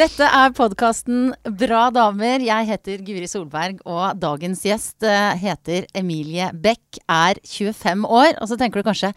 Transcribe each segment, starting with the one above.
Dette er podkasten Bra damer. Jeg heter Guri Solberg, og dagens gjest eh, heter Emilie Beck, er 25 år. Og så tenker du kanskje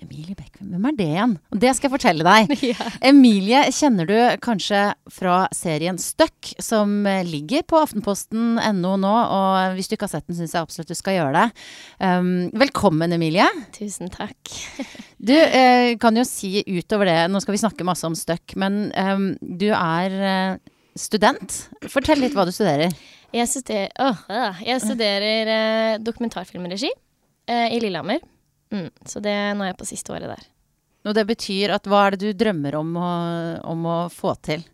Emilie Beck, hvem er det igjen? Det skal jeg fortelle deg. Ja. Emilie kjenner du kanskje fra serien Støkk, som ligger på aftenposten.no nå. Og hvis du ikke har sett den, syns jeg absolutt du skal gjøre det. Um, velkommen, Emilie. Tusen takk. Du eh, kan jo si utover det, nå skal vi snakke masse om Støkk, men um, du er eh, student. Fortell litt hva du studerer. Jeg studerer, åh, jeg studerer eh, dokumentarfilmregi eh, i Lillehammer. Mm, så det, nå er jeg på siste året der. Og det betyr at hva er det du drømmer om å, om å få til?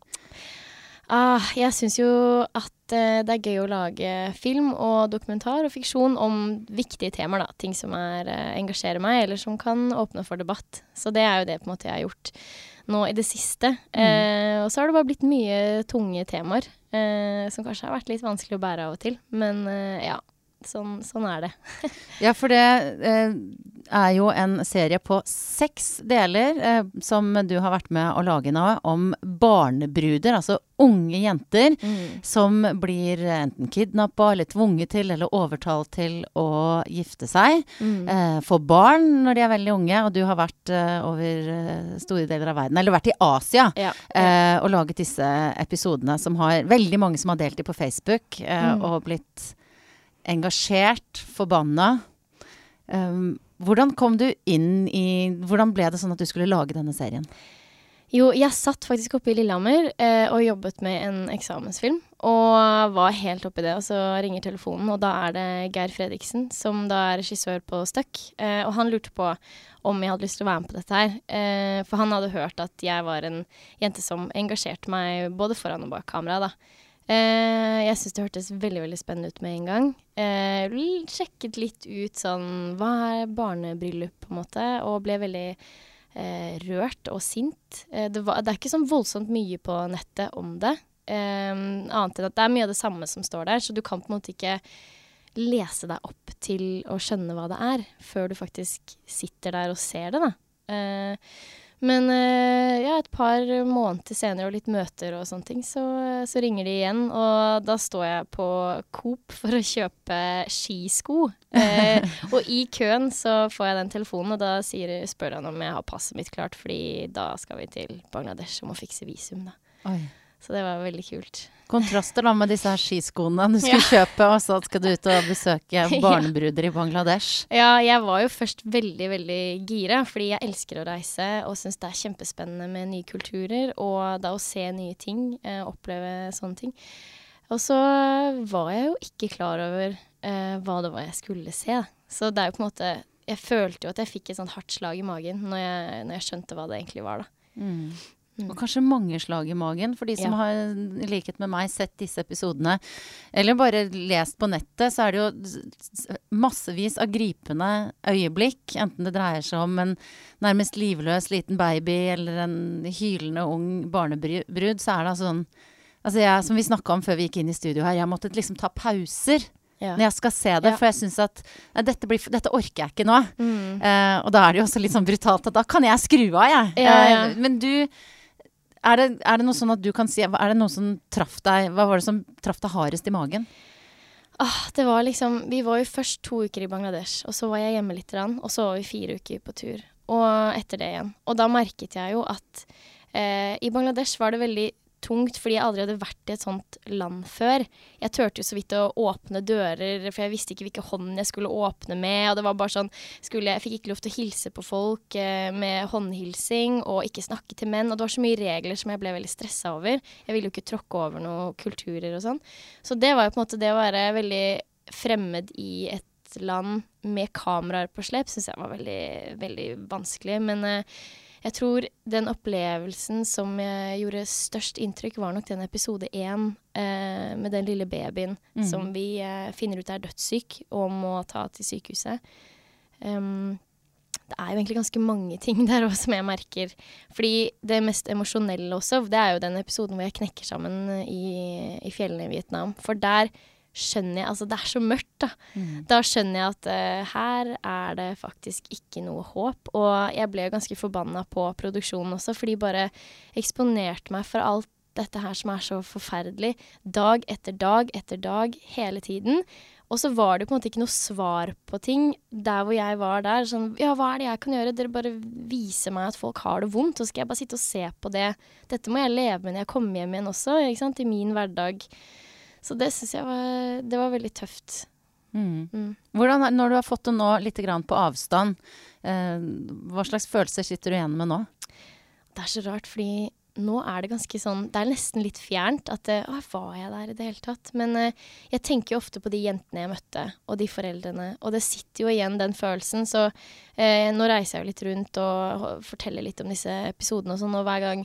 Ah, jeg syns jo at eh, det er gøy å lage film og dokumentar og fiksjon om viktige temaer. da. Ting som er, eh, engasjerer meg, eller som kan åpne for debatt. Så det er jo det på en måte jeg har gjort nå i det siste. Eh, og så har det bare blitt mye tunge temaer eh, som kanskje har vært litt vanskelig å bære av og til. Men eh, ja, sånn, sånn er det. Ja, for det eh, er jo en serie på seks deler eh, som du har vært med å lage nå, om barnebruder, altså unge jenter som blir enten kidnappa eller tvunget til eller overtalt til å gifte seg. Mm. Eh, få barn når de er veldig unge, og du har vært eh, over eh, store deler av verden, eller vært i Asia. Ja. Eh, og laget disse episodene som har veldig mange som har delt de på Facebook, eh, Mm. og blitt engasjert, forbanna. Um, hvordan kom du inn i Hvordan ble det sånn at du skulle lage denne serien? Jo, jeg satt faktisk oppe i Lillehammer eh, og jobbet med en eksamensfilm. Og var helt oppi det, og så ringer telefonen, og da er det Geir Fredriksen, som da er regissør på Stuck. Eh, og han lurte på om jeg hadde lyst til å være med på dette her. Eh, for han hadde hørt at jeg var en jente som engasjerte meg både foran og bak kamera, da. Eh, jeg syns det hørtes veldig veldig spennende ut med en gang. Eh, sjekket litt ut sånn Hva er barnebryllup, på en måte? Og ble veldig eh, rørt og sint. Det, var, det er ikke sånn voldsomt mye på nettet om det. Annet enn at det er mye av det samme som står der, så du kan på en måte ikke lese deg opp til å skjønne hva det er, før du faktisk sitter der og ser det, da. Eh, men eh, ja, et par måneder senere og litt møter og sånne ting, så, så ringer de igjen. Og da står jeg på Coop for å kjøpe skisko. Eh, og i køen så får jeg den telefonen, og da sier, spør han om jeg har passet mitt klart, fordi da skal vi til Bangladesh og må fikse visum, da. Oi. Så det var veldig kult. Kontraster da med disse her skiskoene du skulle kjøpe, og så skal du ut og besøke barnebruder i Bangladesh. Ja, jeg var jo først veldig, veldig gira, fordi jeg elsker å reise og syns det er kjempespennende med nye kulturer, og da å se nye ting, eh, oppleve sånne ting. Og så var jeg jo ikke klar over eh, hva det var jeg skulle se. Så det er jo på en måte Jeg følte jo at jeg fikk et sånt hardt slag i magen når jeg, når jeg skjønte hva det egentlig var, da. Mm. Mm. Og kanskje mange slag i magen, for de som Ja. har, i likhet med meg, sett disse episodene. Eller bare lest på nettet, så er det jo massevis av gripende øyeblikk. Enten det dreier seg om en nærmest livløs liten baby eller en hylende ung barnebrud, så er det altså sånn Altså jeg, som vi snakka om før vi gikk inn i studio her, jeg måtte liksom ta pauser Ja. når jeg skal se det, Ja. for jeg syns at nei, dette, blir, dette orker jeg ikke nå. Mm. Eh, og da er det jo også litt sånn brutalt at da kan jeg skru av, jeg. Ja. Eh, men du er det, er det noe sånn at du kan si Er det noe som traff deg Hva var det som traff deg hardest i magen? Ah, det var liksom Vi var jo først to uker i Bangladesh, og så var jeg hjemme litt, og så var vi fire uker på tur. Og etter det igjen. Og da merket jeg jo at eh, i Bangladesh var det veldig tungt, fordi jeg aldri hadde vært i et sånt land før. Jeg turte jo så vidt å åpne dører, for jeg visste ikke hvilke hånd jeg skulle åpne med. Og det var bare sånn skulle, Jeg fikk ikke lov til å hilse på folk eh, med håndhilsing, og ikke snakke til menn. Og det var så mye regler som jeg ble veldig stressa over. Jeg ville jo ikke tråkke over noen kulturer og sånn. Så det var jo på en måte det å være veldig fremmed i et land med kameraer på slep, syns jeg var veldig, veldig vanskelig. Men eh, jeg tror den opplevelsen som gjorde størst inntrykk, var nok den episode én eh, med den lille babyen Mm. som vi eh, finner ut er dødssyk og må ta til sykehuset. Um, det er jo egentlig ganske mange ting der også som jeg merker. Fordi det mest emosjonelle også, det er jo den episoden hvor jeg knekker sammen i, i fjellene i Vietnam. For der skjønner jeg Altså, det er så mørkt, da. Mm. Da skjønner jeg at uh, her er det faktisk ikke noe håp. Og jeg ble jo ganske forbanna på produksjonen også, for de bare eksponerte meg for alt dette her som er så forferdelig, dag etter dag etter dag, hele tiden. Og så var det på en måte ikke noe svar på ting der hvor jeg var der. Sånn Ja, hva er det jeg kan gjøre? Dere bare viser meg at folk har det vondt, og så skal jeg bare sitte og se på det. Dette må jeg leve med når jeg kommer hjem igjen også, ikke sant. I min hverdag. Så det syns jeg var Det var veldig tøft. Mm. Mm. Hvordan, når du har fått det nå litt grann på avstand, eh, hva slags følelser sitter du igjen med nå? Det er så rart, fordi nå er det ganske sånn Det er nesten litt fjernt at eh, Å, var jeg der i det hele tatt? Men eh, jeg tenker jo ofte på de jentene jeg møtte, og de foreldrene. Og det sitter jo igjen, den følelsen. Så eh, nå reiser jeg jo litt rundt og og forteller litt om disse episodene og sånn, og hver gang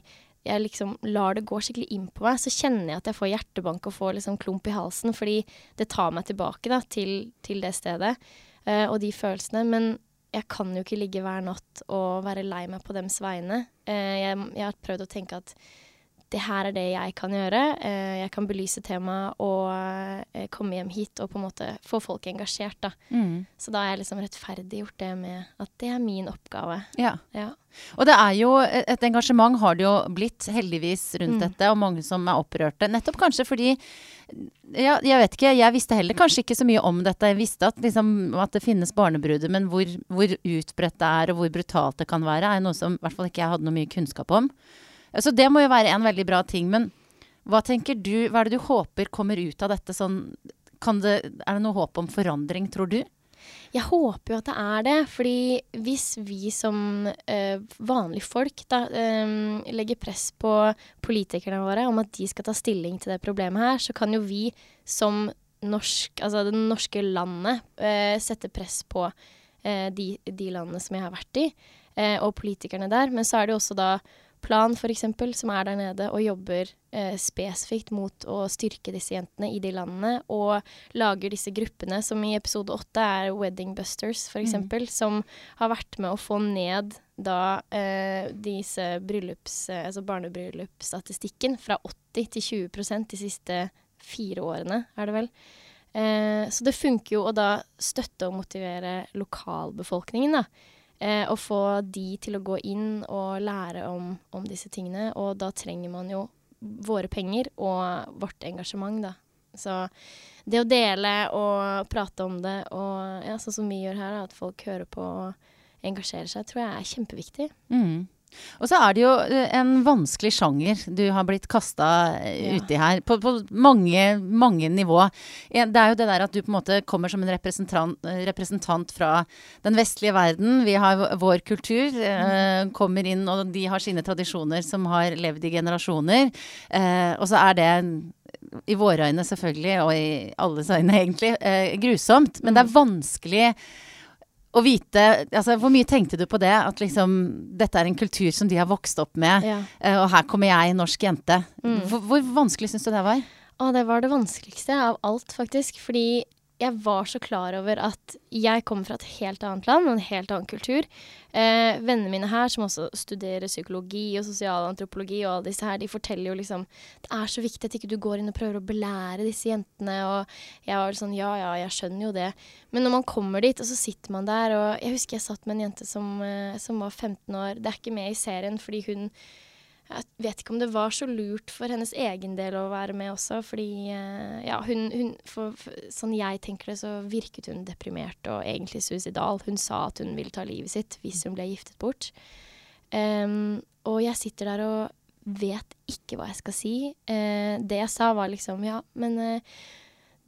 jeg liksom lar det gå skikkelig inn på meg, så kjenner jeg at jeg får hjertebank og får liksom klump i halsen, fordi det tar meg tilbake da, til, til det stedet uh, og de følelsene. Men jeg kan jo ikke ligge hver natt og være lei meg på dems vegne. Uh, jeg, jeg har prøvd å tenke at det her er det jeg kan gjøre. Eh, jeg kan belyse temaet og eh, komme hjem hit og på en måte få folk engasjert. Da. Mm. Så da har jeg liksom rettferdiggjort det med at det er min oppgave. Ja. Ja. Og det er jo et engasjement har det jo blitt, heldigvis, rundt Mm. dette, og mange som er opprørte. Nettopp kanskje fordi ja, Jeg vet ikke, jeg visste heller kanskje ikke så mye om dette. Jeg visste at, liksom, at det finnes barnebruder, men hvor, hvor utbredt det er, og hvor brutalt det kan være, er noe som i hvert fall ikke jeg hadde noe mye kunnskap om. Så det må jo være en veldig bra ting. Men hva tenker du, hva er det du håper kommer ut av dette? Sånn, det, er det noe håp om forandring, tror du? Jeg håper jo at det er det, fordi hvis vi som øh, vanlige folk da, øh, legger press på politikerne våre om at de skal ta stilling til det problemet her, så kan jo vi som norsk, altså det norske landet øh, sette press på de, de landene som jeg har vært i, og politikerne der. Men så er det jo også da Plan, f.eks., som er der nede og jobber eh, spesifikt mot å styrke disse jentene i de landene, og lager disse gruppene, som i episode åtte er Wedding Busters, f.eks., eksempel, som har vært med å få ned da eh, disse bryllups, eh, altså barnebryllupsstatistikken fra 80 til 20% de siste fire årene, er det vel. Eh, så det funker jo å da støtte og motivere lokalbefolkningen, da. Eh, og få de til å gå inn og lære om, om disse tingene. Og da trenger man jo våre penger og vårt engasjement, da. Så det å dele og prate om det, og ja, sånn som vi gjør her, at folk hører på og engasjerer seg, tror jeg er kjempeviktig. Mm. Og så er det jo eh, en vanskelig sjanger du har blitt kasta Ja. uti her, på, på mange, mange nivå. Det er jo det der at du på en måte kommer som en representant, eh, representant fra den vestlige verden. Vi har vår kultur, eh, kommer inn, og de har sine tradisjoner som har levd i generasjoner. Eh, og så er det i våre øyne selvfølgelig, og i alles øyne egentlig, eh, grusomt. Men det er vanskelig å vite altså Hvor mye tenkte du på det? At liksom dette er en kultur som de har vokst opp med, Ja. eh, og her kommer jeg, norsk jente. Mm. Hvor, hvor vanskelig syns du det var? Å, det var det vanskeligste av alt, faktisk. Fordi jeg var så klar over at jeg kommer fra et helt annet land og en helt annen kultur. Eh, vennene mine her, som også studerer psykologi og sosialantropologi, og alle disse her, de forteller jo liksom Det er så viktig at ikke du går inn og prøver å belære disse jentene. Og jeg var sånn Ja, ja, jeg skjønner jo det. Men når man kommer dit, og så sitter man der, og jeg husker jeg satt med en jente som, eh, som var 15 år. Det er ikke med i serien fordi hun jeg vet ikke om det var så lurt for hennes egen del å være med også, fordi eh, ja, hun, hun for, for, Sånn jeg tenker det, så virket hun deprimert og egentlig suicidal. Hun sa at hun ville ta livet sitt hvis hun ble giftet bort. Um, og jeg sitter der og vet ikke hva jeg skal si. Uh, det jeg sa, var liksom Ja, men eh,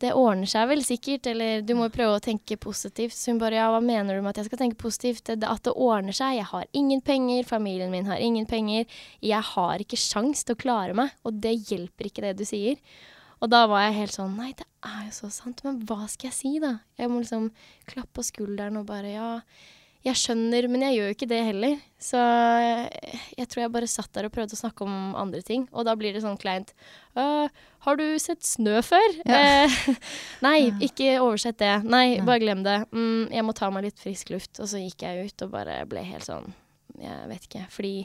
det ordner seg vel sikkert, eller du må prøve å tenke positivt. Så hun bare ja, hva mener du med at jeg skal tenke positivt? Det, at det ordner seg. Jeg har ingen penger, familien min har ingen penger. Jeg har ikke sjans til å klare meg, og det hjelper ikke det du sier. Og da var jeg helt sånn Nei, det er jo så sant, men hva skal jeg si, da? Jeg må liksom klappe på skulderen og bare Ja, jeg skjønner, men jeg gjør jo ikke det heller. Så jeg, jeg tror jeg bare satt der og prøvde å snakke om andre ting, og da blir det sånn kleint. «Øh, har du sett snø før? Ja. Eh, nei, ikke oversett det. Nei, Nei. bare glem det. Mm, jeg må ta meg litt frisk luft. Og så gikk jeg ut og bare ble helt sånn Jeg vet ikke. Fordi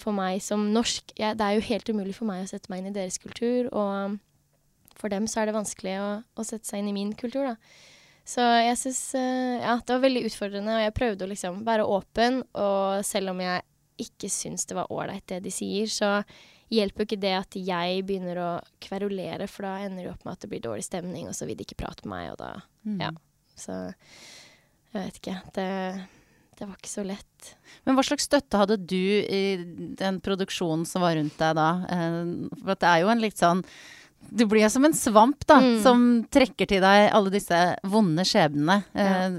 for meg som norsk jeg, Det er jo helt umulig for meg å sette meg inn i deres kultur, og for dem så er det vanskelig å, å sette seg inn i min kultur, da. Så jeg syns Ja, det var veldig utfordrende, og jeg prøvde å liksom være åpen, og selv om jeg ikke syns det var ålreit, det de sier, så hjelper jo ikke det at jeg begynner å kverulere, for da ender det opp med at det blir dårlig stemning, og så vil de ikke prate med meg, og da Mm. Ja. Så jeg vet ikke. Det, det var ikke så lett. Men hva slags støtte hadde du i den produksjonen som var rundt deg da? Eh, For det er jo en litt sånn Du blir som en svamp, da, Mm. som trekker til deg alle disse vonde skjebnene. Ja. Eh,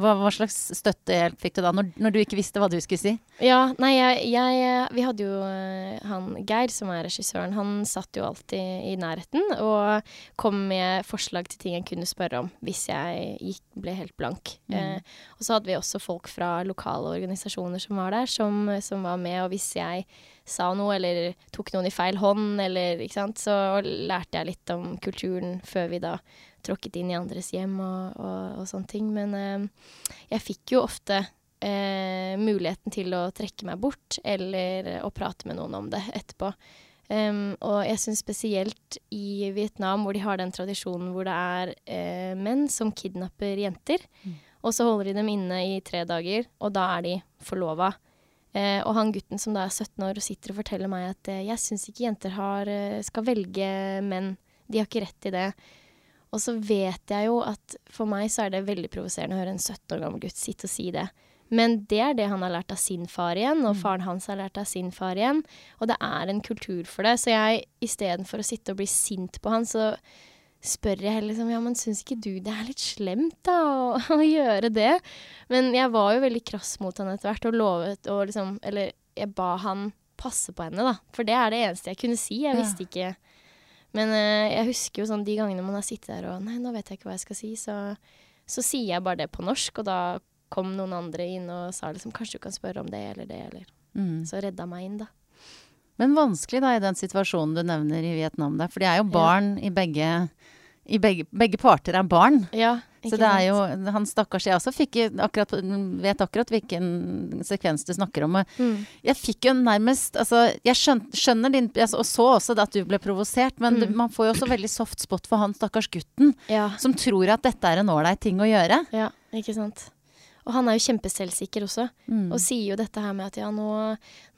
Hva, hva slags støttehjelp fikk du da, når, når du ikke visste hva du skulle si? Ja, nei, jeg, jeg Vi hadde jo eh, han Geir, som er regissøren, han satt jo alltid i nærheten og kom med forslag til ting jeg kunne spørre om hvis jeg gikk, ble helt blank. Mm. Eh, og så hadde vi også folk fra lokale organisasjoner som var der, som, som var med, og hvis jeg sa noe eller tok noen i feil hånd, eller ikke sant, så lærte jeg litt om kulturen før vi da tråkket inn i andres hjem og, og, og sånne ting. Men eh, jeg fikk jo ofte eh, muligheten til å trekke meg bort, eller å prate med noen om det etterpå. Um, og jeg syns spesielt i Vietnam, hvor de har den tradisjonen hvor det er eh, menn som kidnapper jenter, og så holder de dem inne i tre dager, og da er de forlova. Eh, og han gutten som da er 17 år og sitter og forteller meg at eh, jeg syns ikke jenter har, eh, skal velge menn. De har ikke rett til det. Og så vet jeg jo at for meg så er det veldig provoserende å høre en 17 år gammel gutt sitte og si det. Men det er det han har lært av sin far igjen, og faren hans har lært av sin far igjen. Og det er en kultur for det. Så jeg istedenfor å sitte og bli sint på han, så spør jeg heller liksom Ja, men syns ikke du det er litt slemt, da, å, å gjøre det? Men jeg var jo veldig krass mot han etter hvert, og lovet og liksom Eller jeg ba han passe på henne, da. For det er det eneste jeg kunne si. Jeg visste ikke Men uh, jeg husker jo sånn de gangene man har sittet der og Nei, nå vet jeg ikke hva jeg skal si, så, så sier jeg bare det på norsk, og da kom noen andre inn og sa liksom Kanskje du kan spørre om det eller det, eller Mm. Så redda meg inn, da. Men vanskelig da i den situasjonen du nevner i Vietnam der, for de er jo barn i begge i begge, begge parter er barn. Ja, Så det er jo Han stakkars jeg også fikk akkurat, vet akkurat hvilken sekvens du snakker om. mm. Jeg fikk jo nærmest Altså, jeg skjøn, skjønner din Og så også at du ble provosert, men Mm. du, man får jo også veldig soft spot for han stakkars gutten Ja, som tror at dette er en ålreit ting å gjøre. ja, ikke sant. Og han er jo kjempeselvsikker også, Mm. og sier jo dette her med at ja, nå,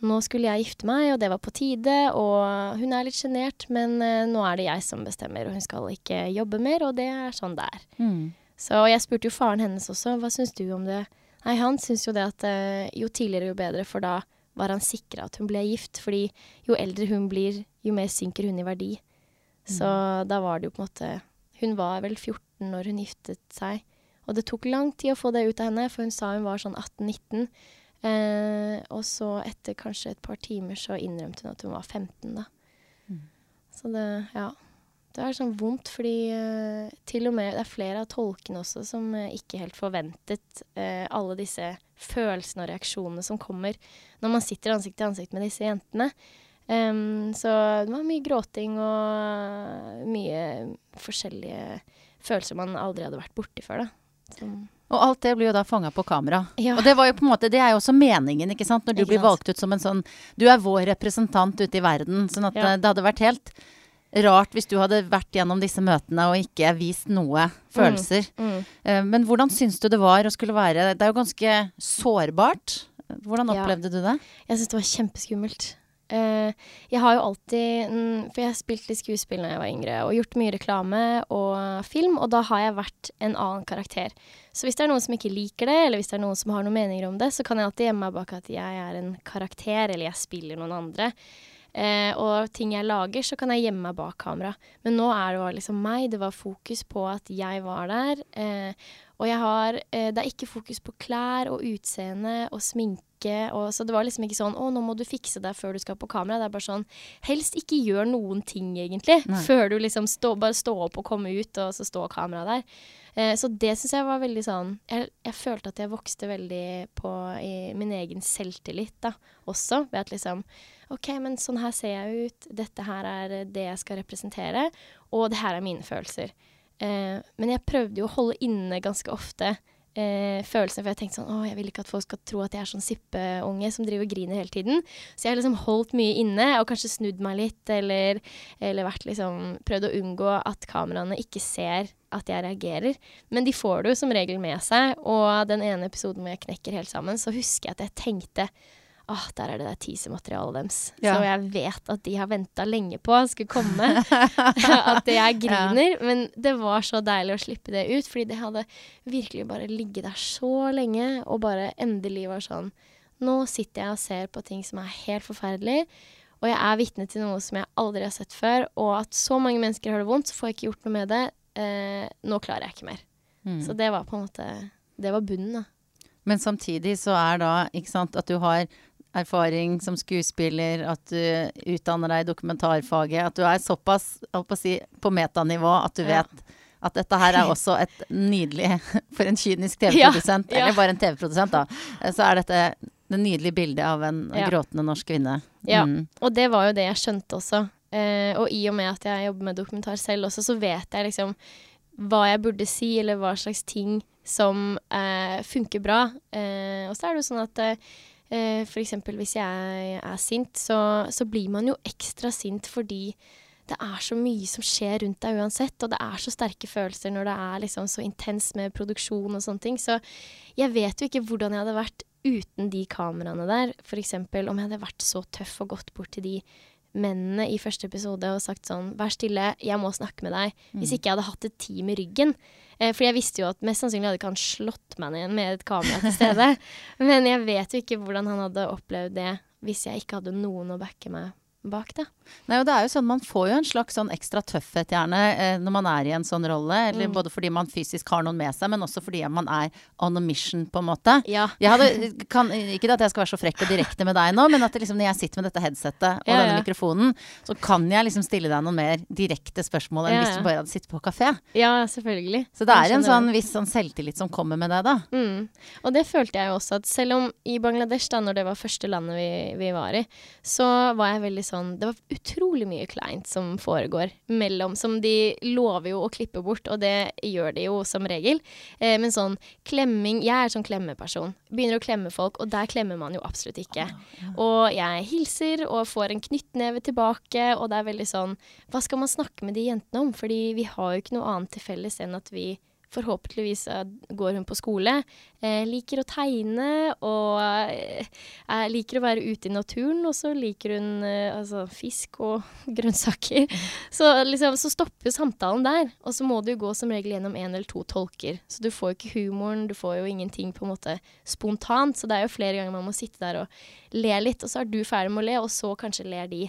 nå skulle jeg gifte meg, og det var på tide, og hun er litt sjenert, men uh, nå er det jeg som bestemmer, og hun skal ikke jobbe mer, og det er sånn det er. Mm. Så jeg spurte jo faren hennes også, hva syns du om det? Nei, han syns jo det at uh, jo tidligere jo bedre, for da var han sikra at hun ble gift, fordi jo eldre hun blir, jo mer synker hun i verdi. Så da var det jo på en måte Hun var vel 14 når hun giftet seg, og det tok lang tid å få det ut av henne, for hun sa hun var sånn 18-19. Eh, og så etter kanskje et par timer så innrømte hun at hun var 15, da. Så det, ja. Det er sånn vondt, fordi eh, til og med det er flere av tolkene også som eh, ikke helt forventet eh, alle disse følelsene og reaksjonene som kommer når man sitter ansikt til ansikt med disse jentene. Um, så det var mye gråting og mye forskjellige følelser man aldri hadde vært borti før, da. Og alt det blir jo da fanga på kamera. Ja. Og det var jo på en måte, det er jo også meningen, ikke sant? Når du blir valgt ut som en sånn Du er vår representant ute i verden. Sånn at Ja. eh, det hadde vært helt rart hvis du hadde vært gjennom disse møtene og ikke vist noe følelser. mm. Mm. Men hvordan syns du det var å skulle være Det er jo ganske sårbart. Hvordan Ja. opplevde du det? Jeg syns det var kjempeskummelt. Eh, jeg har jo alltid For jeg har spilt litt skuespill da jeg var yngre, og gjort mye reklame og film, og da har jeg vært en annen karakter. Så hvis det er noen som ikke liker det, eller hvis det er noen som har noen meninger om det, så kan jeg alltid gjemme meg bak at jeg er en karakter, eller jeg spiller noen andre. Eh, og ting jeg lager, så kan jeg gjemme meg bak kamera. Men nå er det jo liksom meg. Det var fokus på at jeg var der. Eh, og jeg har eh, Det er ikke fokus på klær og utseende og sminke. Og, så det var liksom ikke sånn 'Å, nå må du fikse deg før du skal på kamera'. Det er bare sånn Helst ikke gjør noen ting, egentlig. Nei. Før du liksom stå, bare stå opp og komme ut, og så står kameraet der. Eh, så det syns jeg var veldig sånn jeg, jeg følte at jeg vokste veldig på i min egen selvtillit da, også. Ved at liksom OK, men sånn her ser jeg ut. Dette her er det jeg skal representere. Og det her er mine følelser. Eh, men jeg prøvde jo å holde inne ganske ofte eh, følelsene, for jeg tenkte sånn Å, jeg vil ikke at folk skal tro at jeg er sånn sippeunge som driver og griner hele tiden. Så jeg har liksom holdt mye inne, og kanskje snudd meg litt, eller, eller vært liksom Prøvd å unngå at kameraene ikke ser at jeg reagerer. Men de får det jo som regel med seg, og den ene episoden hvor jeg knekker helt sammen, så husker jeg at jeg tenkte Åh, der er det der teaser-materialet deres. Ja. Så jeg vet at de har venta lenge på skulle komme. at jeg griner. Men det var så deilig å slippe det ut, fordi det hadde virkelig bare ligget der så lenge, og bare endelig var sånn Nå sitter jeg og ser på ting som er helt forferdelig, og jeg er vitne til noe som jeg aldri har sett før, og at så mange mennesker har det vondt, så får jeg ikke gjort noe med det. Eh, nå klarer jeg ikke mer. Mm. Så det var på en måte Det var bunnen, da. Men samtidig så er da, ikke sant, at du har erfaring som skuespiller, at du utdanner deg i dokumentarfaget, at du er såpass si, på metanivå at du Ja. vet at dette her er også et nydelig For en kynisk TV-produsent, Ja, ja. eller bare en TV-produsent, da, så er dette det nydelige bildet av en Ja. gråtende norsk kvinne. Ja. Mm. Og det var jo det jeg skjønte også. Eh, og i og med at jeg jobber med dokumentar selv også, så vet jeg liksom hva jeg burde si, eller hva slags ting som eh, funker bra. Eh, og så er det jo sånn at eh, for eksempel hvis jeg er sint, så, så blir man jo ekstra sint fordi det er så mye som skjer rundt deg uansett, og det er så sterke følelser når det er liksom så intenst med produksjon og sånne ting. Så jeg vet jo ikke hvordan jeg hadde vært uten de kameraene der. For eksempel om jeg hadde vært så tøff og gått bort til de mennene i første episode og sagt sånn Vær stille, jeg må snakke med deg. Hvis ikke jeg hadde hatt et team i ryggen. Eh, for jeg visste jo at mest sannsynlig hadde ikke han slått meg ned med et kamera til stede. Men jeg vet jo ikke hvordan han hadde opplevd det hvis jeg ikke hadde noen å backe meg bak, det. Nei, og det er jo sånn, Man får jo en slags sånn ekstra tøffhet gjerne eh, når man er i en sånn rolle. Eller Mm. Både fordi man fysisk har noen med seg, men også fordi man er on a mission, på en måte. Ja. Jeg hadde, kan, ikke at jeg skal være så frekk og direkte med deg nå, men at liksom, når jeg sitter med dette headsetet og Ja, denne ja. mikrofonen, så kan jeg liksom stille deg noen mer direkte spørsmål enn hvis du bare hadde sittet på kafé. ja, selvfølgelig. Så det er en sånn viss sånn selvtillit som kommer med det, da. Mm. Og det følte jeg jo også, at selv om i Bangladesh, da, når det var første landet vi, vi var i, så var jeg veldig sånn Det var utrolig mye kleint som foregår mellom Som de lover jo å klippe bort, og det gjør de jo som regel. Eh, men sånn klemming Jeg er sånn klemmeperson. Begynner å klemme folk, og der klemmer man jo absolutt ikke. Og jeg hilser og får en knyttneve tilbake, og det er veldig sånn Hva skal man snakke med de jentene om? Fordi vi har jo ikke noe annet til felles enn at vi forhåpentligvis eh, går hun på skole. Eh, liker å tegne og eh, liker å være ute i naturen. Og så liker hun eh, altså, fisk og grønnsaker. Så, liksom, så stopper samtalen der. Og så må du gå som regel gjennom én eller to tolker. Så du får jo ikke humoren, du får jo ingenting på en måte spontant. Så det er jo flere ganger man må sitte der og le litt, og så er du ferdig med å le, og så kanskje ler de.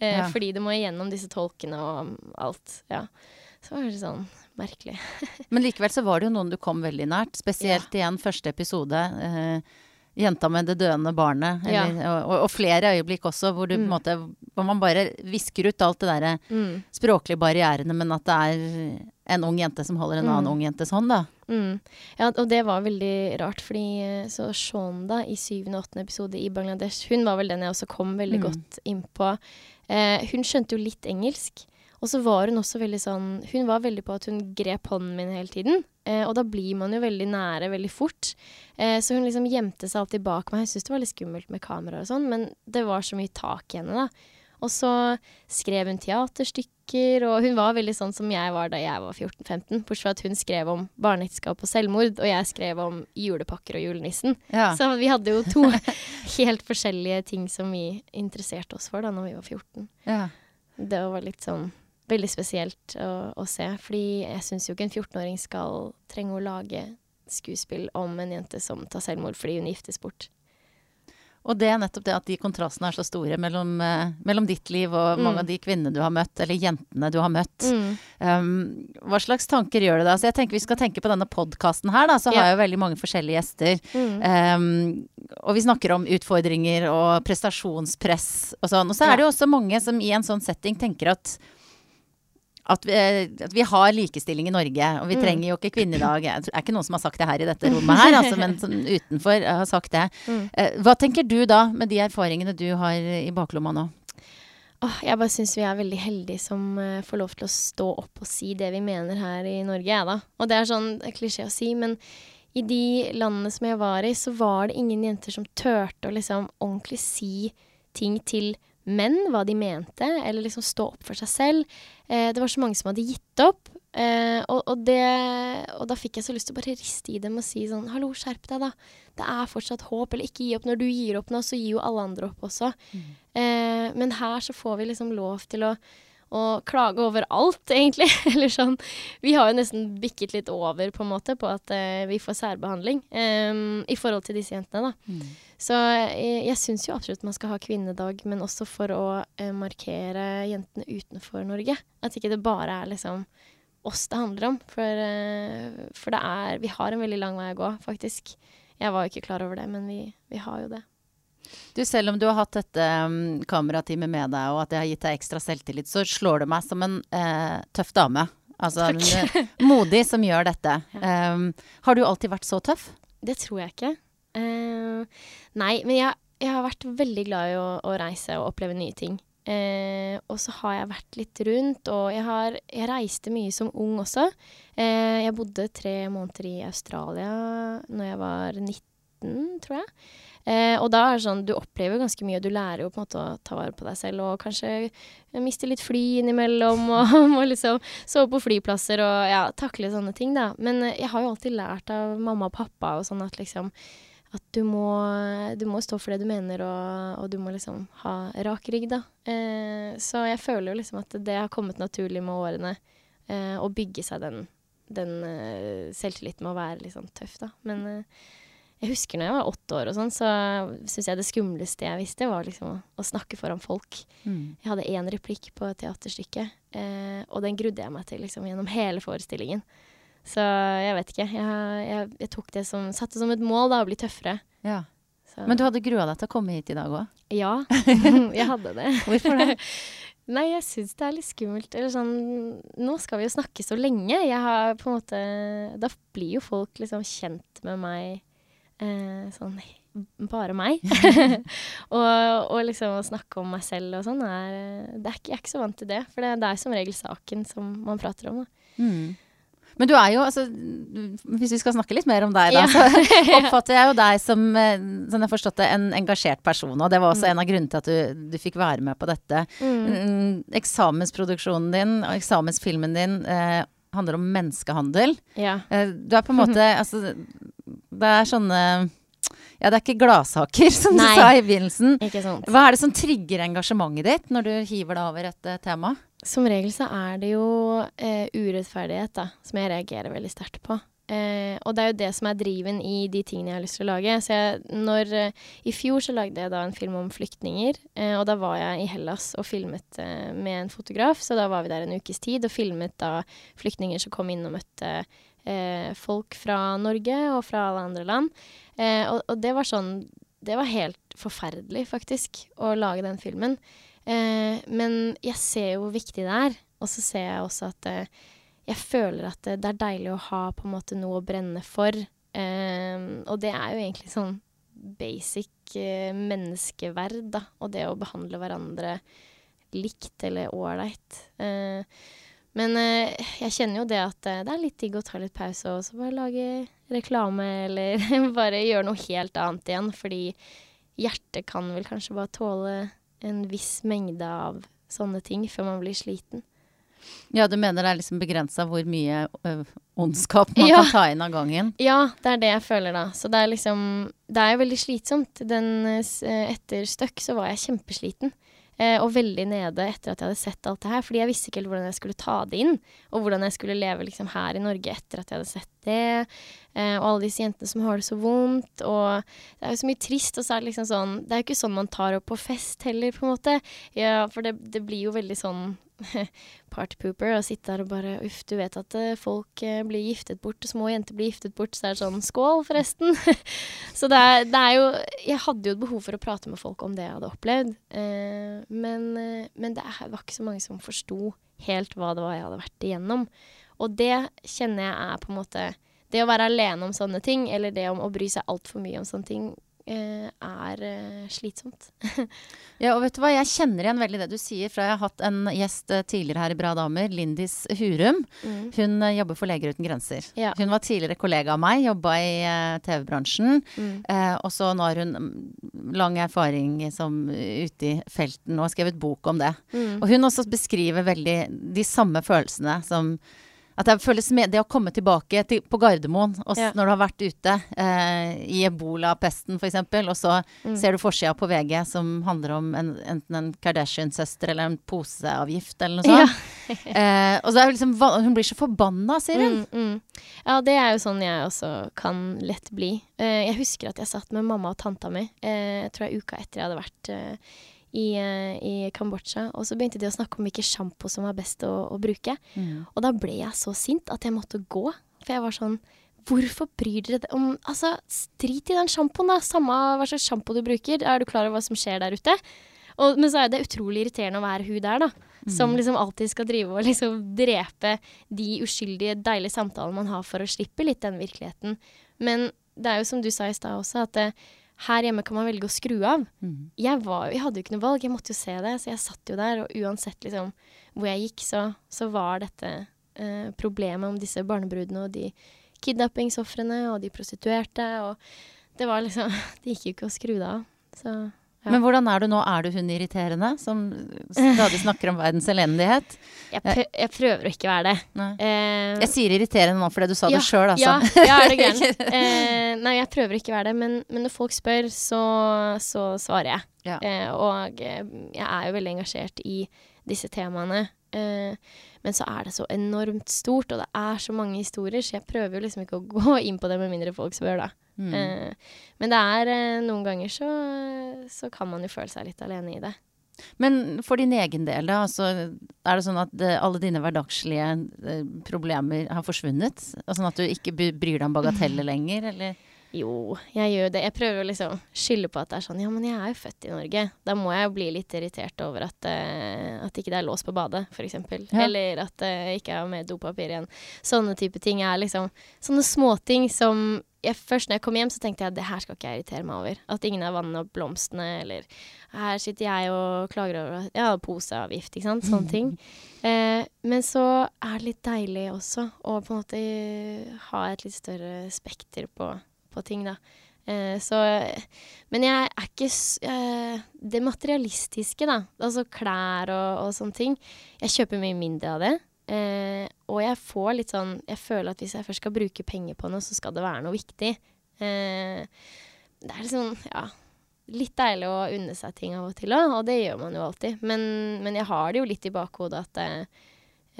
Eh, Ja. Fordi du må igjennom disse tolkene og alt. Ja. Så var det sånn merkelig. Men likevel så var det jo noen du kom veldig nært. Spesielt igjen første episode. Eh, Jenta med det døende barnet. Ja. Og, og flere øyeblikk også hvor, du, Mm. måte, hvor man bare visker ut alt det derre Mm. språklige barrierene, men at det er en ung jente som holder en Mm. annen ung jentes hånd, da. Mm. Ja, og det var veldig rart, fordi eh, så Shonda i syvende og åttende episode i Bangladesh, hun var vel den jeg også kom veldig Mm. godt innpå. Eh, hun skjønte jo litt engelsk. Og så var hun også veldig sånn Hun var veldig på at hun grep hånden min hele tiden. Eh, og da blir man jo veldig nære veldig fort. Eh, så hun liksom gjemte seg alltid bak meg. Jeg syntes det var litt skummelt med kamera og sånn, men det var så mye tak i henne, da. Og så skrev hun teaterstykker, og hun var veldig sånn som jeg var da jeg var 14-15. Bortsett fra at hun skrev om barneekteskap og selvmord, og jeg skrev om julepakker og julenissen. Ja. Så vi hadde jo to helt forskjellige ting som vi interesserte oss for da når vi var 14. ja. Det var litt sånn veldig spesielt å, å se, fordi jeg syns jo ikke en 14-åring skal trenge å lage skuespill om en jente som tar selvmord fordi hun giftes bort. Og det er nettopp det at de kontrastene er så store mellom, eh, mellom ditt liv og Mm. mange av de kvinnene du har møtt, eller jentene du har møtt. Um, hva slags tanker gjør det da? Så jeg tenker Vi skal tenke på denne podkasten her, da. Så har jeg jo veldig mange forskjellige gjester. Mm. Um, og vi snakker om utfordringer og prestasjonspress og sånn. Og så er det jo også mange som i en sånn setting tenker at at vi, at vi har likestilling i Norge, og vi Mm. trenger jo ikke kvinnedag. Det er ikke noen som har sagt det her i dette rommet her, altså, men sånn utenfor har sagt det. Mm. Eh, hva tenker du da, med de erfaringene du har i baklomma nå? Oh, jeg bare syns vi er veldig heldige som uh, får lov til å stå opp og si det vi mener her i Norge, jeg, da. Og det er sånn klisjé å si, men i de landene som jeg var i, så var det ingen jenter som turte å liksom ordentlig si ting til menn, hva de mente, eller liksom stå opp for seg selv. Eh, det var så mange som hadde gitt opp. Eh, og, og, det, og, da fikk jeg så lyst til å bare riste i dem og si sånn Hallo, skjerp deg, da. Det er fortsatt håp. Eller ikke gi opp. Når du gir opp nå, så gir jo alle andre opp også. Mm. Eh, men her så får vi liksom lov til å og klage over alt, egentlig. Eller sånn Vi har jo nesten bikket litt over på en måte på at uh, vi får særbehandling um, i forhold til disse jentene, da. Mm. Så jeg, jeg syns jo absolutt man skal ha kvinnedag, men også for å uh, markere jentene utenfor Norge. At ikke det bare er liksom oss det handler om. For, uh, for det er Vi har en veldig lang vei å gå, faktisk. Jeg var jo ikke klar over det, men vi, vi har jo det. Du, selv om du har hatt dette um, kamerateamet med deg, og at det har gitt deg ekstra selvtillit, så slår det meg som en uh, tøff dame. Altså en, uh, modig som gjør dette. Um, har du alltid vært så tøff? Det tror jeg ikke. Uh, nei, men jeg, jeg, har vært veldig glad i å, å reise og oppleve nye ting. Eh, og så har jeg vært litt rundt, og jeg, har, jeg reiste mye som ung også. Eh, jeg bodde tre måneder i Australia når jeg var 19, tror jeg. Eh, og da er det sånn, du opplever ganske mye, og du lærer jo på en måte å ta vare på deg selv, og kanskje miste litt fly innimellom, og må liksom sove på flyplasser og ja, takle sånne ting, da. Men eh, jeg har jo alltid lært av mamma og pappa og sånn at liksom at du må, du må stå for det du mener, og, og du må liksom ha rak rygg, da. Eh, så jeg føler jo liksom at det har kommet naturlig med årene, eh, å bygge seg den, den eh, selvtilliten med å være litt sånn tøff, da. Men uh, jeg husker når jeg var åtte år og sånn, så syns jeg det skumleste jeg visste, var liksom å, å snakke foran folk. Mm. Jeg hadde én replikk på et teaterstykke, eh, og den grudde jeg meg til liksom, gjennom hele forestillingen. Så jeg vet ikke. Jeg, jeg, jeg tok det som, satte som et mål da, å bli tøffere. Ja. Men du hadde grua deg til å komme hit i dag òg? Ja, jeg hadde det. Hvorfor det? Nei, jeg syns det er litt skummelt. Eller sånn Nå skal vi jo snakke så lenge. Jeg har på en måte Da blir jo folk liksom kjent med meg eh, sånn bare meg. og, og, liksom å snakke om meg selv og sånn er, det er ikke, Jeg er ikke så vant til det. For det, det er som regel saken som man prater om. Mm. Men du er jo, altså, hvis vi skal snakke litt mer om deg, da, så oppfatter jeg jo deg som, eh, som jeg forstått det, en engasjert person. Og det var også mm. en av grunnene til at du, du fikk være med på dette. Mm. mm eksamensproduksjonen din og eksamensfilmen din eh, handler om menneskehandel. Ja. Eh, du er på en måte Altså, det er sånne ja, det er ikke gladsaker, som Nei, du sa i begynnelsen. Ikke sant. Hva er det som trigger engasjementet ditt når du hiver deg over et uh, tema? Som regel så er det jo uh, urettferdighet, da, som jeg reagerer veldig sterkt på. Uh, og det er jo det som er driven i de tingene jeg har lyst til å lage. Så jeg, når, I fjor så lagde jeg da en film om flyktninger, og da var jeg i Hellas og filmet med en fotograf. Så da var vi der en ukes tid og filmet da flyktninger som kom inn og møtte eh, folk fra Norge og fra alle andre land. Eh, og, og, det var sånn Det var helt forferdelig, faktisk, å lage den filmen. Eh, men jeg ser jo hvor viktig det er. Og så ser jeg også at eh, jeg føler at det, det, er deilig å ha på en måte noe å brenne for. Eh, og det er jo egentlig sånn basic eh, menneskeverd, da. Og det å behandle hverandre likt eller ålreit. Eh, men eh, jeg kjenner jo det at eh, det er litt digg å ta litt pause og så bare lage reklame eller bare gjøre noe helt annet igjen. Fordi hjertet kan vel kanskje bare tåle en viss mengde av sånne ting før man blir sliten. Ja, du mener det er liksom begrensa hvor mye ø, ondskap man ja. kan ta inn av gangen? Ja, det er det jeg føler da. Så det er liksom Det er jo veldig slitsomt. Den, etter Støkk så var jeg kjempesliten. Eh, og veldig nede etter at jeg hadde sett alt det her. Fordi jeg visste ikke helt hvordan jeg skulle ta det inn. Og hvordan jeg skulle leve liksom, her i Norge etter at jeg hadde sett det. Eh, og alle disse jentene som har det så vondt. Og det er jo så mye trist. Og så er det liksom sånn Det er jo ikke sånn man tar opp på fest heller, på en måte. Ja, for det, det blir jo veldig sånn partypooper og sitte der og bare Uff, du vet at uh, folk uh, blir giftet bort, små jenter blir giftet bort, så det er sånn Skål, forresten. så det er, det er, jo Jeg hadde jo et behov for å prate med folk om det jeg hadde opplevd, uh, men, men, det var ikke så mange som forsto helt hva det var jeg hadde vært igjennom. Og det kjenner jeg er på en måte Det å være alene om sånne ting, eller det om å bry seg altfor mye om sånne ting, eh, er eh, slitsomt. Ja, og vet du hva, jeg kjenner igjen veldig det du sier, fra jeg har hatt en gjest eh, tidligere her i Bra damer, Lindis Hurum. Mm. Hun eh, jobber for Leger uten grenser. Ja. Hun var tidligere kollega av meg, jobba i eh, TV-bransjen. Mm. Eh, og så nå har hun mm, lang erfaring som ute i felten og har skrevet bok om det. Mm. Og hun også beskriver veldig de samme følelsene som at det føles med det å komme tilbake til, på Gardermoen Ja. når du har vært ute eh, i ebolapesten f.eks., og så Mm. ser du forsida på VG som handler om en, enten en Kardashian-søster eller en poseavgift eller noe Ja. eh, og så er liksom, hun blir så forbanna, sier hun. Mm, mm. Ja, det er jo sånn jeg også kan lett bli. Eh, jeg husker at jeg satt med mamma og tanta mi, eh, jeg tror jeg uka etter jeg hadde vært eh, i, eh, i Kambodsja. Og så begynte de å snakke om hvilken sjampo som var best å, å bruke. Mm. Og da ble jeg så sint at jeg måtte gå. For jeg var sånn Hvorfor bryr dere dere om Altså, drit i den sjampoen, da. Samme hva slags sjampo du bruker. Er du klar over hva som skjer der ute? Og, men så er det utrolig irriterende å være hun der, da. Som liksom alltid skal drive og liksom drepe de uskyldige, deilige samtalene man har for å slippe litt den virkeligheten. Men det er jo som du sa i stad også, at eh, her hjemme kan man velge å skru av. Mm. Jeg, var, jeg hadde jo ikke noe valg, jeg måtte jo se det. Så jeg satt jo der, og uansett liksom hvor jeg gikk, så, så var dette eh, problemet om disse barnebrudene og de kidnappingsofrene og de prostituerte. Og det var liksom Det gikk jo ikke å skru det av. Så Ja. Men hvordan er du nå? Er du hun irriterende som stadig snakker om verdens elendighet? jeg, prø jeg prøver å ikke være det. Eh, Jeg sier irriterende nå fordi du sa Ja, det sjøl, altså. Ja, ja er det gæren. Eh, nei, jeg prøver ikke å være det, men, men når folk spør, så, så svarer jeg. Ja. Uh, og jeg er jo veldig engasjert i disse temaene. Men så er det så enormt stort, og det er så mange historier, så jeg prøver jo liksom ikke å gå inn på det med mindre folk spør, da. Mm. Eh, men det er eh, noen ganger så, så kan man jo føle seg litt alene i det. Men for din egen del, da? Altså, er det sånn at det, alle dine hverdagslige eh, problemer har forsvunnet? Sånn at du ikke bryr deg om bagateller lenger, eller? Jo, jeg gjør det. Jeg prøver å liksom skylde på at det er sånn Ja, men jeg er jo født i Norge. Da må jeg jo bli litt irritert over at, uh, at ikke det er lås på badet, f.eks. Ja. Eller at det ikke er med dopapir igjen. Sånne type ting er liksom Sånne småting som jeg, Først når jeg kom hjem, så tenkte jeg det her skal ikke jeg irritere meg over. At ingen har vannet opp blomstene, eller her sitter jeg og klager over at ja, poseavgift, ikke sant. Sånne ting. Uh, men så er det litt deilig også å på en måte ha et litt større spekter på, på ting, da. Eh, så Men jeg er ikke eh, Det materialistiske, da. Altså klær og, og sånne ting. Jeg kjøper mye mindre av det. Eh, og jeg får litt sånn Jeg føler at hvis jeg først skal bruke penger på noe, så skal det være noe viktig. Eh, det er liksom, ja Litt deilig å unne seg ting av og til òg, og det gjør man jo alltid. Men, men jeg har det jo litt i bakhodet at, eh,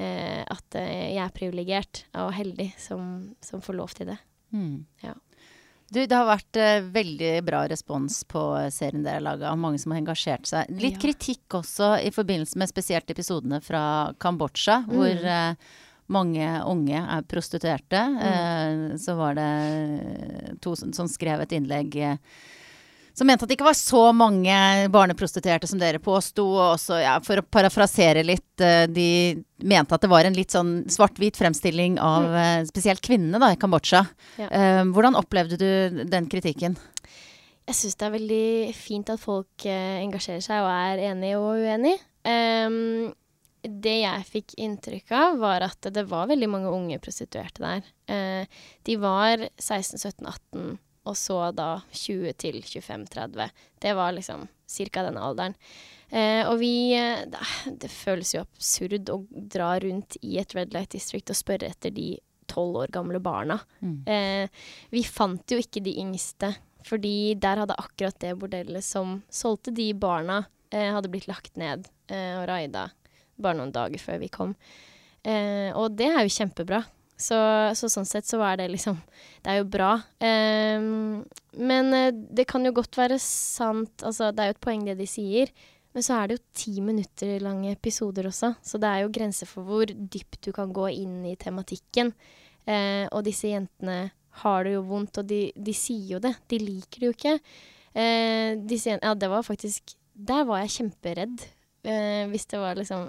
eh, at eh, jeg er privilegert og heldig som, som får lov til det. Mm. Ja. Du, det har vært uh, veldig bra respons på eh, serien dere har laga. Mange som har engasjert seg. Litt Ja. kritikk også i forbindelse med spesielt episodene fra Kambodsja, Mm. hvor uh, mange unge er prostituerte. Mm. Uh, så var det to som, som skrev et innlegg som mente at det ikke var så mange barneprostituerte som dere påsto. Og også, ja, for å parafrasere litt, eh, de mente at det var en litt sånn svart-hvit fremstilling av mm. spesielt kvinnene da, i Kambodsja. Ja. Eh, hvordan opplevde du den kritikken? Jeg syns det er veldig fint at folk eh, engasjerer seg og er enig og uenig. Um, det jeg fikk inntrykk av, var at det var veldig mange unge prostituerte der. Eh, de var 16-17-18, og så da 20 til 25-30. Det var liksom ca. den alderen. Eh, og vi eh, det, føles jo absurd å dra rundt i et Red Light District og spørre etter de tolv år gamle barna. Mm. Eh, vi fant jo ikke de yngste, fordi der hadde akkurat det bordellet som solgte de barna, eh, hadde blitt lagt ned eh, og raida bare noen dager før vi kom. Eh, og det er jo kjempebra. Så, så sånn sett så er det liksom Det er jo bra. Um, men eh, det kan jo godt være sant Altså, det er jo et poeng det de sier. Men så er det jo ti minutter lange episoder også, så det er jo grenser for hvor dypt du kan gå inn i tematikken. Uh, og disse jentene har det jo vondt, og de, de sier jo det. De liker det jo ikke. Uh, disse jentene ja, det var faktisk Der var jeg kjemperedd. Eh, hvis det var liksom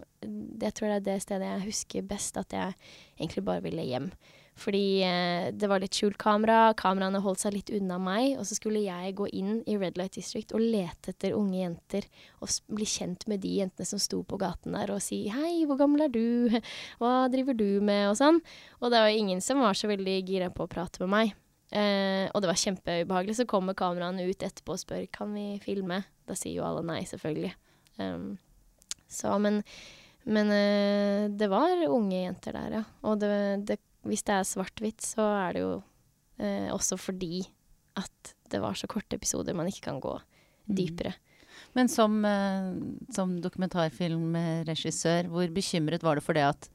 Jeg tror det er det stedet jeg husker best at jeg egentlig bare ville hjem. Fordi eh, det var litt skjult kamera, kameraene holdt seg litt unna meg, og så skulle jeg gå inn i Red Light District og lete etter unge jenter og bli kjent med de jentene som sto på gaten der og si 'hei, hvor gammel er du', 'hva driver du med', og sånn. Og det var ingen som var så veldig gira på å prate med meg. Eh, og det var kjempeubehagelig. Så kommer kameraene ut etterpå og spør 'kan vi filme'. Da sier jo alle nei, selvfølgelig. Um, så, men men eh, det var unge jenter der, ja. Og det, det, hvis det er svart-hvitt, så er det jo eh, også fordi at det var så korte episoder man ikke kan gå dypere. Men som, eh, som dokumentarfilmregissør, hvor bekymret var du for det at,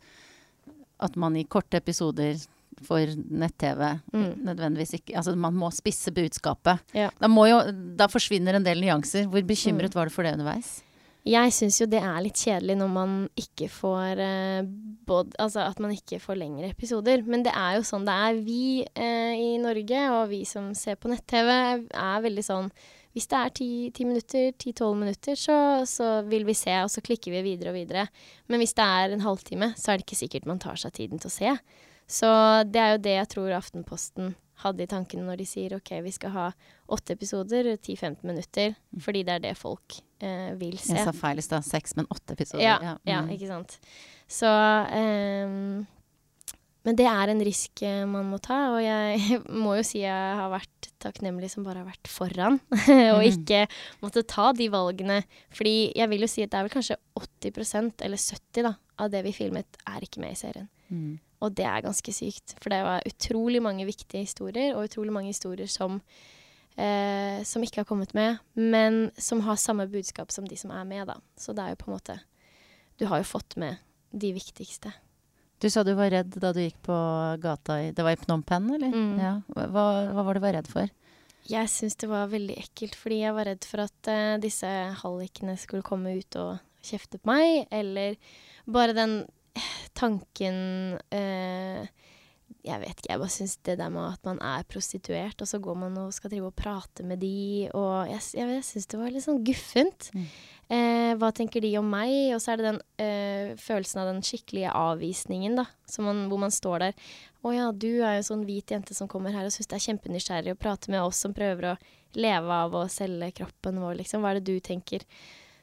at man i korte episoder for nett-TV Mm. nødvendigvis ikke Altså man må spisse budskapet. Ja. Da, må jo, da forsvinner en del nyanser. Hvor bekymret Mm. var du for det underveis? Jeg syns jo det er litt kjedelig når man ikke får eh, både Altså at man ikke får lengre episoder. Men det er jo sånn det er. Vi eh, i Norge, og vi som ser på nett-TV, er veldig sånn Hvis det er ti, ti minutter, ti-tolv minutter, så, så vil vi se, og så klikker vi videre og videre. Men hvis det er en halvtime, så er det ikke sikkert man tar seg tiden til å se. Så det er jo det jeg tror Aftenposten hadde i tankene når de sier ok, vi skal ha åtte episoder, 10-15 minutter, fordi det er det folk eh, vil se. Jeg sa feil i stad. Seks, men åtte episoder. Ja, ja, Mm. ikke sant. Så um, Men det er en risk eh, man må ta, og jeg må jo si jeg har vært takknemlig som bare har vært foran, og Mhm. ikke måtte ta de valgene. Fordi jeg vil jo si at det er vel kanskje 80% eller 70 da, av det vi filmet, er ikke med i serien. Mm. Og det er ganske sykt, for det var utrolig mange viktige historier, og utrolig mange historier som, eh, som ikke har kommet med, men som har samme budskap som de som er med, da. Så det er jo på en måte Du har jo fått med de viktigste. Du sa du var redd da du gikk på gata i Det var i Phnom Penh, eller? Mm. Ja. Hva, hva var du var redd for? Jeg syns det var veldig ekkelt, fordi jeg var redd for at eh, disse hallikene skulle komme ut og kjefte på meg, eller bare den tanken eh, Jeg vet ikke, jeg bare syns det der med at man er prostituert, og så går man og skal drive og prate med de, og jeg, jeg, jeg syns det var litt sånn guffent. Mm. Eh, hva tenker de om meg? Og så er det den eh, følelsen av den skikkelige avvisningen, da, som man, hvor man står der. Å ja, du er jo sånn hvit jente som kommer her og syns det er kjempenysgjerrig å prate med oss som prøver å leve av å selge kroppen vår, liksom. Hva er det du tenker?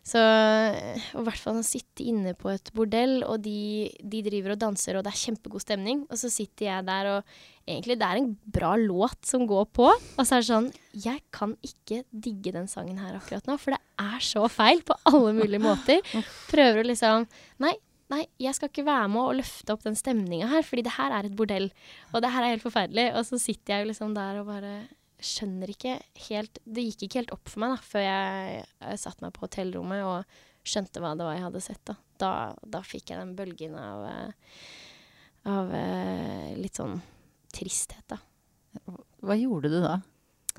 Så eh, og i hvert fall å sitte inne på et bordell, og de, de driver og danser, og det er kjempegod stemning. Og så sitter jeg der, og egentlig det er en bra låt som går på. Og så er det sånn Jeg kan ikke digge den sangen her akkurat nå, for det er så feil på alle mulige måter. Prøver å liksom Nei, nei, jeg skal ikke være med og løfte opp den stemninga her, fordi det her er et bordell. Og det her er helt forferdelig. Og så sitter jeg jo liksom der og bare skjønner ikke helt Det gikk ikke helt opp for meg da, før jeg, jeg satte meg på hotellrommet og skjønte hva det var jeg hadde sett. Da, da, da fikk jeg den bølgen av, eh, av eh, litt sånn tristhet, da. Hva gjorde du da?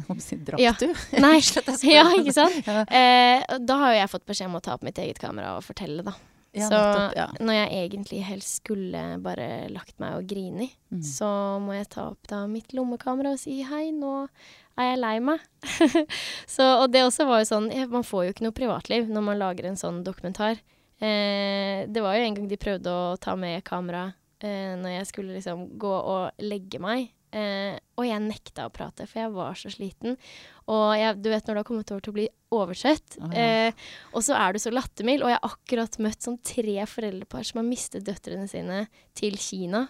Drakk Ja. du? Nei, ja, ikke sant? Eh, da har jo jeg fått beskjed om å ta opp mitt eget kamera og fortelle, da. Ja, så nettopp, ja. når jeg egentlig helst skulle bare lagt meg og grine, Mm. så må jeg ta opp da mitt lommekamera og si hei, nå er jeg lei meg. så, og det også var jo sånn, man får jo ikke noe privatliv når man lager en sånn dokumentar. Eh, det var jo en gang de prøvde å ta med kamera eh, når jeg skulle liksom gå og legge meg. Eh, og jeg nekta å prate, for jeg var så sliten. Og jeg, du vet når du har kommet over til å bli oversett, eh, og så er du så lattermild. Og jeg har akkurat møtt sånn tre foreldrepar som har mistet døtrene sine til Kina.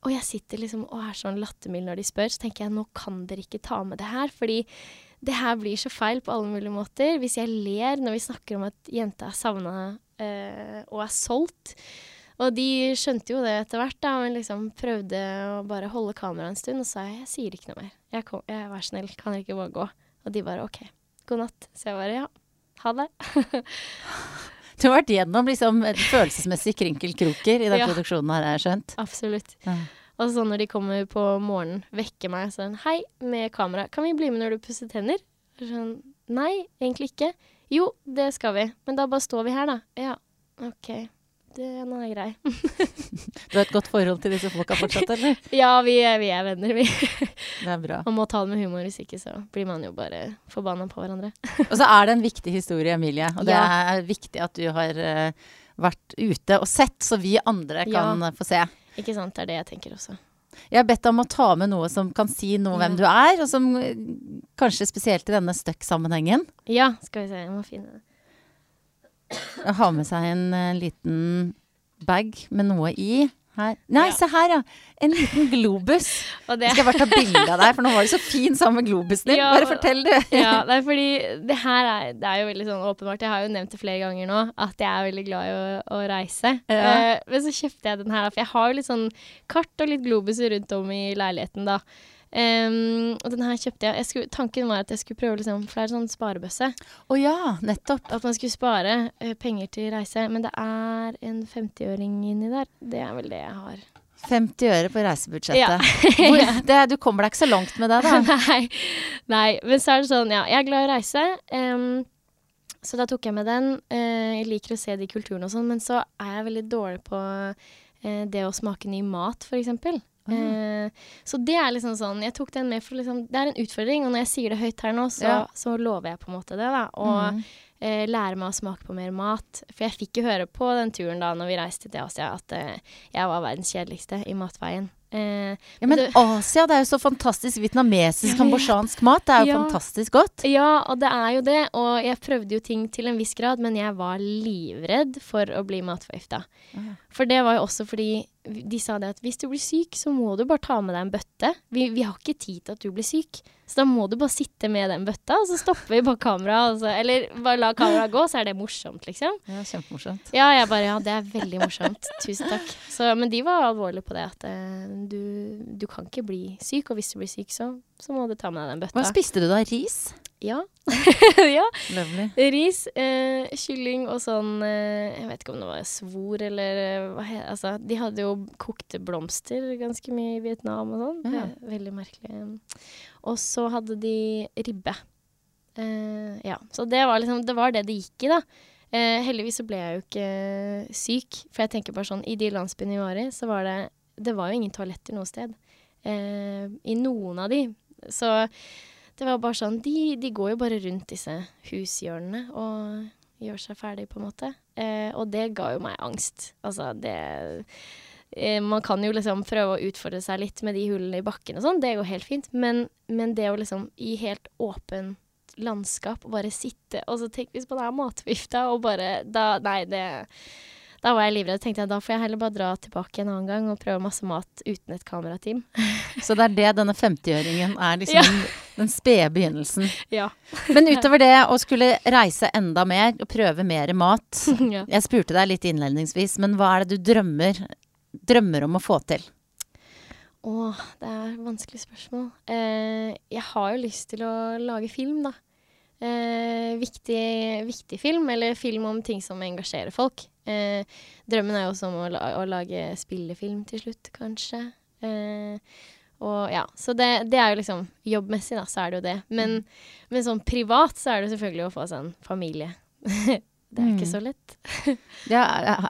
Og jeg sitter liksom og er sånn lattermild når de spør, så tenker jeg nå kan dere ikke ta med det her, fordi det her blir så feil på alle mulige måter. Hvis jeg ler når vi snakker om at jenta er savna eh, og er solgt. Og de skjønte jo det etter hvert, da, men liksom prøvde å bare holde kameraet en stund, og sa jeg, jeg sier ikke noe mer. Jeg, kom, jeg Vær snill, kan dere ikke bare gå? Og de bare OK, god natt. Så jeg bare ja, ha det. Du har vært gjennom liksom, følelsesmessige krinkelkroker i den Ja. produksjonen her, har jeg skjønt. Absolutt. Ja. Og så når de kommer på morgenen, vekker meg sånn Hei, med kamera. Kan vi bli med når du pusser tenner? Sånn, Nei, egentlig ikke. Jo, det skal vi. Men da bare står vi her, da. Ja, OK. Det, den er grei. Du har et godt forhold til disse folka fortsatt, eller? ja, vi vi er venner, vi. Det er bra. Man må ta det med humor, hvis ikke så blir man jo bare forbanna på hverandre. Og så er det en viktig historie, Emilie. Og det Ja. er viktig at du har uh, vært ute og sett, så vi andre kan ja. få se. Ikke sant? Det er det jeg tenker også. Jeg har bedt deg om å ta med noe som kan si noe om hvem du er, og som eh, kanskje spesielt i denne støkk-sammenhengen. Ja, skal vi se. Jeg må finne det. Ha med seg en uh, liten bag med noe i. Her. Nei, Ja. se her, ja. En liten globus. Skal jeg bare ta bilde av deg, for nå var du så fin sammen med globusen din. Ja, Bare fortell, du. ja, det er fordi det her er, det er jo veldig sånn åpenbart. Jeg har jo nevnt det flere ganger nå, at jeg er veldig glad i å, å reise. Ja. Uh, men så kjøpte jeg den her, for jeg har jo litt sånn kart og litt globuser rundt om i leiligheten, da. Em, og den her kjøpte jeg. jeg skulle, tanken var at jeg skulle prøve liksom, for det er sånn sparebøsse. Å ja, nettopp. At man skulle spare uh, penger til reise. Men det er en 50-øring inni der. Det er vel det jeg har. 50 øre på reisebudsjettet. Ja. Hvor, det, du kommer deg ikke så langt med det, da. nei, nei, men så er det sånn, ja, jeg er glad i å reise. Um, så da tok jeg med den. Uh, jeg liker å se de kulturene og sånn, men så er jeg veldig dårlig på uh, det å smake ny mat, eksempel. Eh, så det er liksom sånn Jeg tok den med for liksom Det er en utfordring, og når jeg sier det høyt her nå, så, Ja. så lover jeg på en måte det, da. Og Mm. Eh, lære meg å smake på mer mat. For jeg fikk jo høre på den turen da når vi reiste til Asia, at eh, jeg var verdens kjedeligste i matveien. Eh, Ja, men det- Asia, det er jo så fantastisk vietnamesisk, kambodsjansk mat. Det er jo Ja. fantastisk godt. Ja, og det er jo det. Og jeg prøvde jo ting til en viss grad, men jeg var livredd for å bli matforgifta. Ja. For det var jo også fordi de sa det at hvis du blir syk, så må du bare ta med deg en bøtte. Vi, vi har ikke tid til at du blir syk, så da må du bare sitte med den bøtta, og så stopper vi bare kameraet. Eller bare la kameraet gå, så er det morsomt, liksom. Ja, kjempemorsomt. Ja, jeg bare Ja, det er veldig morsomt. Tusen takk. Så, men de var alvorlige på det, at eh, du, du kan ikke bli syk, og hvis du blir syk, så, så må du ta med deg den bøtta. Hva spiste du da? Ris? Ja. ja. Ris, eh, kylling og sånn eh, Jeg vet ikke om det var svor eller eh, hva he, Altså, de hadde jo kokte blomster ganske mye i Vietnam og sånn. Ja. Veldig merkelig. Og så hadde de ribbe. Eh, ja. Så det var liksom Det var det det gikk i, da. Eh, heldigvis så ble jeg jo ikke syk, for jeg tenker bare sånn I de landsbyene vi var i, så var det Det var jo ingen toaletter noe sted. Eh, I noen av de. Så det var bare sånn De, de går jo bare rundt disse hushjørnene og gjør seg ferdig, på en måte. Eh, og det ga jo meg angst. Altså, det eh, Man kan jo liksom prøve å utfordre seg litt med de hullene i bakken og sånn, det går helt fint. Men, men det å liksom i helt åpen landskap bare sitte Og så tenk hvis man er matforgifta og bare da, Nei, det Da var jeg livredd. tenkte jeg da får jeg heller bare dra tilbake en annen gang og prøve masse mat uten et kamerateam. Så det er det denne 50-øringen er liksom Ja. Den, spede begynnelsen. Ja. Men utover det å skulle reise enda mer og prøve mer mat ja. Jeg spurte deg litt innledningsvis, men hva er det du drømmer, drømmer om å få til? Å, det er et vanskelig spørsmål. Eh, jeg har jo lyst til å lage film, da. Eh, viktig, viktig film, eller film om ting som engasjerer folk. Eh, drømmen er jo også om å, la å lage spillefilm til slutt, kanskje. Eh, og ja, Så det, det er jo liksom Jobbmessig, da, så er det jo det. Men, men sånn privat så er det selvfølgelig å få seg en familie. det er ikke Mm. så lett. Ja,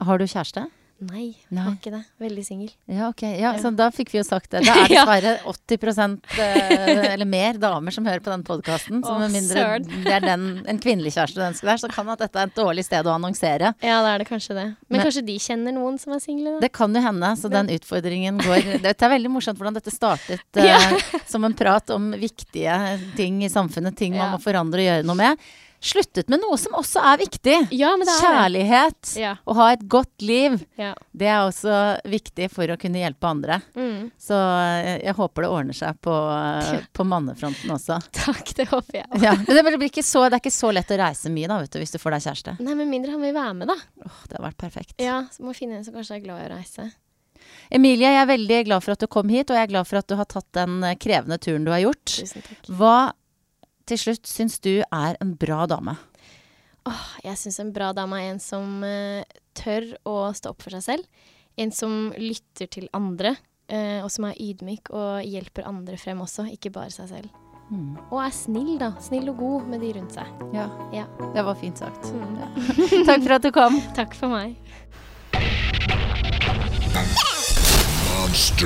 har du kjæreste? Nei, Nei. var ikke det. Veldig singel. Ja, ok. Ja. Så da fikk vi jo sagt det. Da er det dessverre 80 eh, eller mer damer som hører på den podkasten. Så med mindre det er den, en kvinnelig kjæreste du ønsker deg, så kan at dette er et dårlig sted å annonsere. Ja, det er det kanskje det. Men, Men- kanskje de kjenner noen som er single. Det kan jo hende, så den utfordringen går Det er veldig morsomt hvordan dette startet uh, som en prat om viktige ting i samfunnet, ting man må forandre og gjøre noe med. Sluttet med noe som også er viktig. Ja, men det er. Kjærlighet. Ja. Å ha et godt liv. Ja. Det er også viktig for å kunne hjelpe andre. Mm. Så eh, jeg håper det ordner seg på, eh, på mannefronten også. Takk, det håper jeg. Ja, men det, blir ikke så, det er ikke så lett å reise mye da, vet du, hvis du får deg kjæreste. Nei, med mindre han vil være med, da. Åh, det har vært perfekt. Ja, så må finne en som kanskje er glad i å reise. Emilie, jeg er veldig glad for at du kom hit, og jeg er glad for at du har tatt den eh, krevende turen du har gjort. Tusen takk. Hva til slutt syns du er en bra dame? Åh, jeg syns en bra dame er en som uh, tør å stå opp for seg selv. En som lytter til andre, uh, og som er ydmyk og hjelper andre frem også, ikke bare seg selv. Mm. Og er snill, da. Snill og god med de rundt seg. Ja, Ja. det var fint sagt. Mm. Takk for at du kom. Takk for meg. Monster.